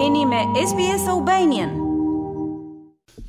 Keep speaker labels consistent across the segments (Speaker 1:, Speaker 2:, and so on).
Speaker 1: Jeni me SBS Albanian.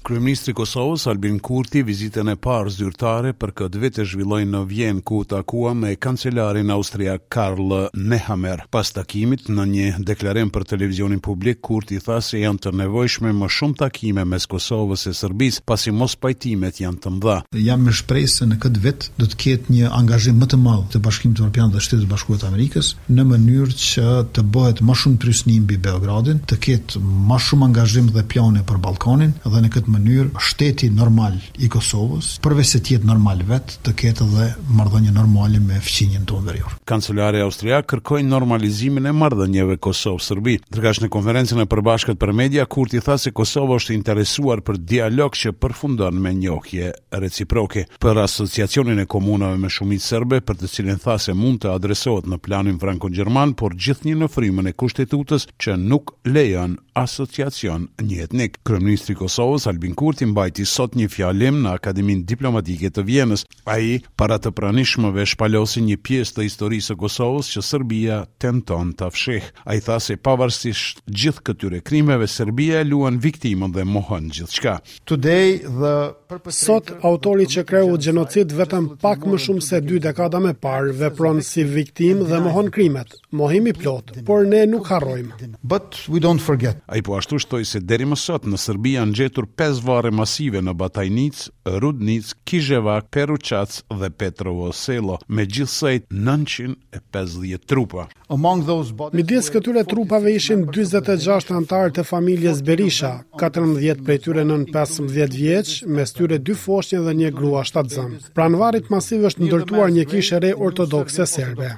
Speaker 2: Kryeministri i Kosovës Albin Kurti vizitën e parë zyrtare për këtë vit e zhvilloi në Vjenë ku u takua me kancelarin austriak Karl Nehammer. Pas takimit në një deklarim për televizionin publik Kurti tha se janë të nevojshme më shumë takime mes Kosovës e Serbisë, pasi mospajtimet janë të mëdha.
Speaker 3: Jam me shpresë se në këtë vit do të ketë një angazhim më të madh të Bashkimit Evropian dhe Shteteve të Bashkuara të Amerikës, në mënyrë që të bëhet më shumë trysni mbi Beogradin, të ketë më shumë angazhim dhe plane për Ballkanin dhe në këtë mënyrë shteti normal i Kosovës, përveç se të jetë normal vetë, të ketë edhe marrëdhënie normale me fqinjin tonë verior.
Speaker 2: Kancelari austriak kërkoi normalizimin e marrëdhënieve Kosovë-Serbi. Ndërkaq në konferencën e përbashkët për media, Kurti tha se Kosova është e interesuar për dialog që përfundon me njohje reciproke për Asociacionin e Komunave me Shumicë Serbe, për të cilin tha se mund të adresohet në planin franko-gjerman, por gjithnjë në frymën e Kushtetutës që nuk lejon asociacion njëetnik. Kryeministri i Kosovës, Albin Kurti, mbajti sot një fjalim në Akademinë Diplomatike të Vjenës. Ai, para të pranishmëve, shpalosi një pjesë të historisë së Kosovës që Serbia tenton ta fshehë. Ai tha se pavarësisht gjithë këtyre krimeve, Serbia e luan viktimën dhe mohon gjithçka.
Speaker 4: Sot, autori që kreu gjenocid vetëm pak më shumë se dy dekada më parë vepron si viktimë dhe mohon krimet. Mohim i plotë, por ne nuk harrojmë.
Speaker 2: Ai po ashtu shtoi se deri më sot në Serbi janë gjetur pesë varre masive në Batajnicë, Rudnicë, Kizhevak, Peruçac dhe Petrovo Selo, me gjithsej nëntëqind
Speaker 3: e pesëdhjetë trupa.
Speaker 4: Midis këtyre trupave ishin dyzet e gjashtë anëtarë të familjes Berisha, katërmbëdhjetë prej tyre nën pesëmbëdhjetë vjeç, mes tyre dy foshnje dhe një grua shtatzënë. Pranë varrit masiv është ndërtuar një kishë e re ortodokse serbe.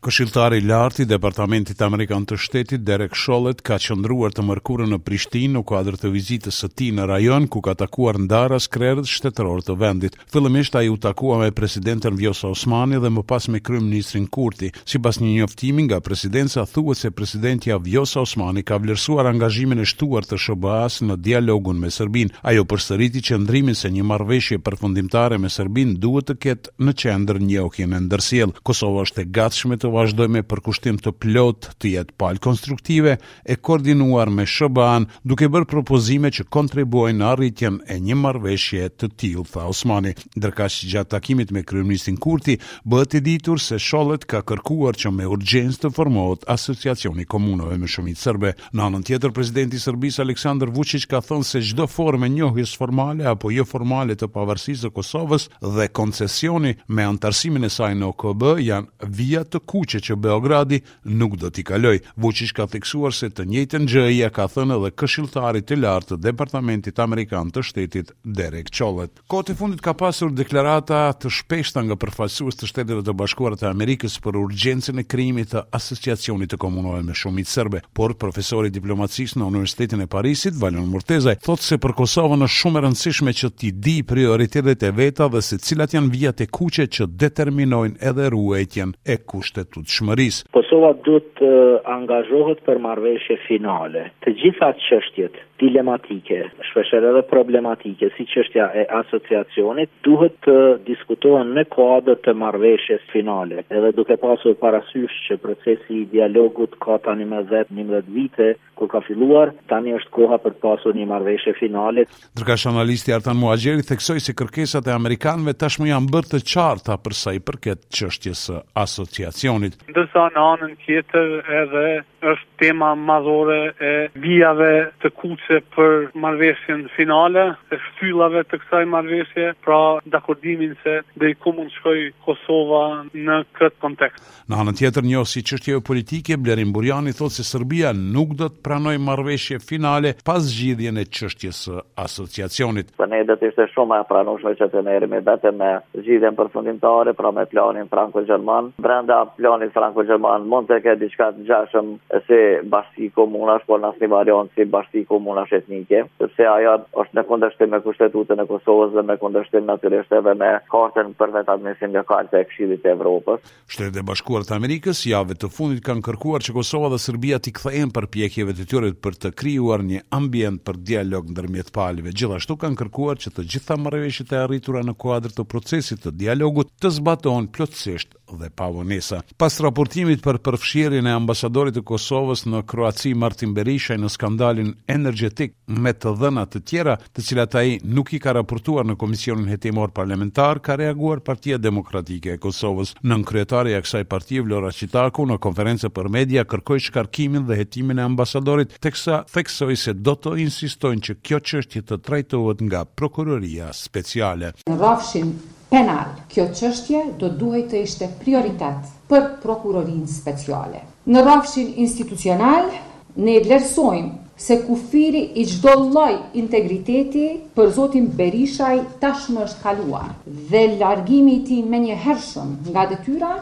Speaker 2: Këshilltari i Lartë i Departamentit Amerikan të Shtetit, Derek Chollet, ka qëndruar të mërkurën në Prishtinë në kuadër të vizitës së tij në rajon, ku ka takuar ndaras krerët shtetërorë të vendit. Fillimisht ai u takua me presidenten Vjosa Osmani dhe më pas me kryeministrin Kurti. Sipas një njoftimi nga Presidenca, thuhet se presidentja Vjosa Osmani ka vlerësuar angazhimin e shtuar të SHBA-së në dialogun me Serbinë. Ajo përsëriti qëndrimin se një marrëveshje përfundimtare me Serbinë duhet të ketë në qendër njohjen e ndërsjellë. Kosova është e gatshme të vazhdojë me përkushtim të plotë të jetë palë konstruktive e koordinuar me SHBA-në, duke bërë propozime që kontribuojnë në arritjen e një marrëveshje të tillë, tha Osmani. Ndërkaq, gjatë takimit me kryeministrin Kurti, bëhet e ditur se Chollet ka kërkuar që me urgjencë të formohet Asociacioni i Komunave me Shumicë Sërbe. Në anën tjetër, presidenti i Serbisë, Aleksandër Vuçiq ka thënë se çdo formë e njohjes formale apo joformale të pavarësisë së Kosovës dhe koncesioni me anëtarësimin e saj në OKB janë vija të kuqe që Beogradi nuk do t'i kalojë. Vuçiç ka theksuar se të njëjtën gjë ia ka thënë edhe këshilltarit të lartë të Departamentit amerikan të Shtetit, Derek Chollet. Kohët e fundit ka pasur deklarata të shpeshta nga përfaqësues të Shteteve të Bashkuara të Amerikës për urgjencën e krijimit të Asociacionit të Komunave me Shumicë Serbe, por profesori i diplomacisë në Universitetin e Parisit, Valon Murtezaj, thotë se për Kosovën është shumë e rëndësishme që t'i dijë prioritetet e veta dhe se cilat janë vijat e kuqe që determinojnë edhe ruajtjen e kushtet tutshmërisë.
Speaker 5: Kosova duhet të angazhohet për marrëveshje finale. Të gjitha çështjet dilematike, shpeshherë edhe problematike, si çështja e Asociacionit, duhet të diskutohen në kuadër të marrëveshjes finale, edhe duke pasur parasysh që procesi i dialogut ka tanimë dhjetë, njëmbëdhjetë vite, kur ka filluar, tani është koha për të pasur një marrëveshje finale.
Speaker 2: Ndërkaq analisti Artan Muhaxheri theksoi se kërkesat e amerikanëve tashmë janë bërë të qarta për sa i përket çështjes së Asociacionit.
Speaker 6: Ndërsa në anën tjetër edhe është tema madhore e vijave të kuqe për marrëveshjen finale, e shtyllave të kësaj marrëveshje, pra dakordimin se deri ku mund të shkojë Kosova në këtë kontekst.
Speaker 2: Në anën tjetër, njohësi i çështjeve politike, Blerim Burjani thotë se Serbia nuk do të pranojë marrëveshje finale pa zgjidhjen e çështjes së Asociacionit.
Speaker 7: Për ne do të ishte shumë më e pranueshme që të merremi vetëm me zgjidhjen përfundimtare, pra me planin franko-gjerman. Brenda planit franko-gjerman mund të ketë diçka të ngjashëm si bashkësi komunash, por n'asnjë variant si bashkësi komunash etnike, sepse ajo është në kundërshtim me Kushtetutën e Kosovës dhe me kundërshtim natyrisht edhe me Kartën për Vetëadministrim Lokal të Këshillit të Evropës.
Speaker 2: Shtetet e Bashkuara të Amerikës javëve të fundit kanë kërkuar që Kosova dhe Serbia t'i kthehen përpjekjeve të tyre për të krijuar një ambient për dialog ndërmjet palëve. Gjithashtu kanë kërkuar që të gjitha marrëveshjet e arritura në kuadër të procesit të dialogut të zbatohen plotësisht. dhe pa vonesa. Pas raportimit për përfshirjen e ambasadorit të Kosovës në Kroaci Martin Berishaj në skandalin energjetik me të dhëna të tjera, të cilat ai nuk i ka raportuar në Komisionin Hetimor Parlamentar, ka reaguar Partia Demokratike e Kosovës. Nënkryetarja e kësaj partie, Vlora Çitaku, në konferencë për media kërkoi shkarkimin dhe hetimin e ambasadorit, teksa theksoi se do të insistojnë që kjo çështje të trajtohet nga Prokuroria Speciale.
Speaker 8: Në rrafshin penal, kjo çështje do duhej të ishte prioritet për Prokurorinë Speciale. Në rrafshin institucional, ne vlerësojmë se kufiri i çdo lloj integriteti për zotin Berishaj tashmë është kaluar dhe largimi i tij i menjëhershëm nga detyra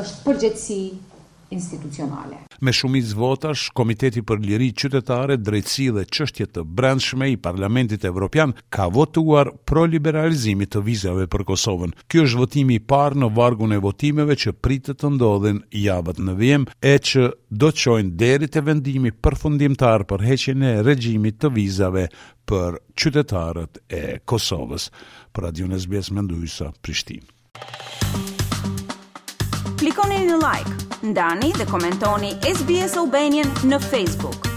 Speaker 8: është përgjegjësi institucionale.
Speaker 2: Me shumicë votash, Komiteti për Liri Qytetare, Drejtësi dhe Çështje të Brendshme i Parlamentit Evropian ka votuar pro liberalizimit të vizave për Kosovën. Ky është votimi i parë në vargun e votimeve që pritet të ndodhin javët në vijim e që do çojnë deri te vendimi përfundimtar për heqjen e regjimit të vizave për qytetarët e Kosovës. Për Radion SBS Mendu Hysa, Prishtinë.
Speaker 1: Klikoni në like, ndani dhe komentoni SBS Albanian në Facebook.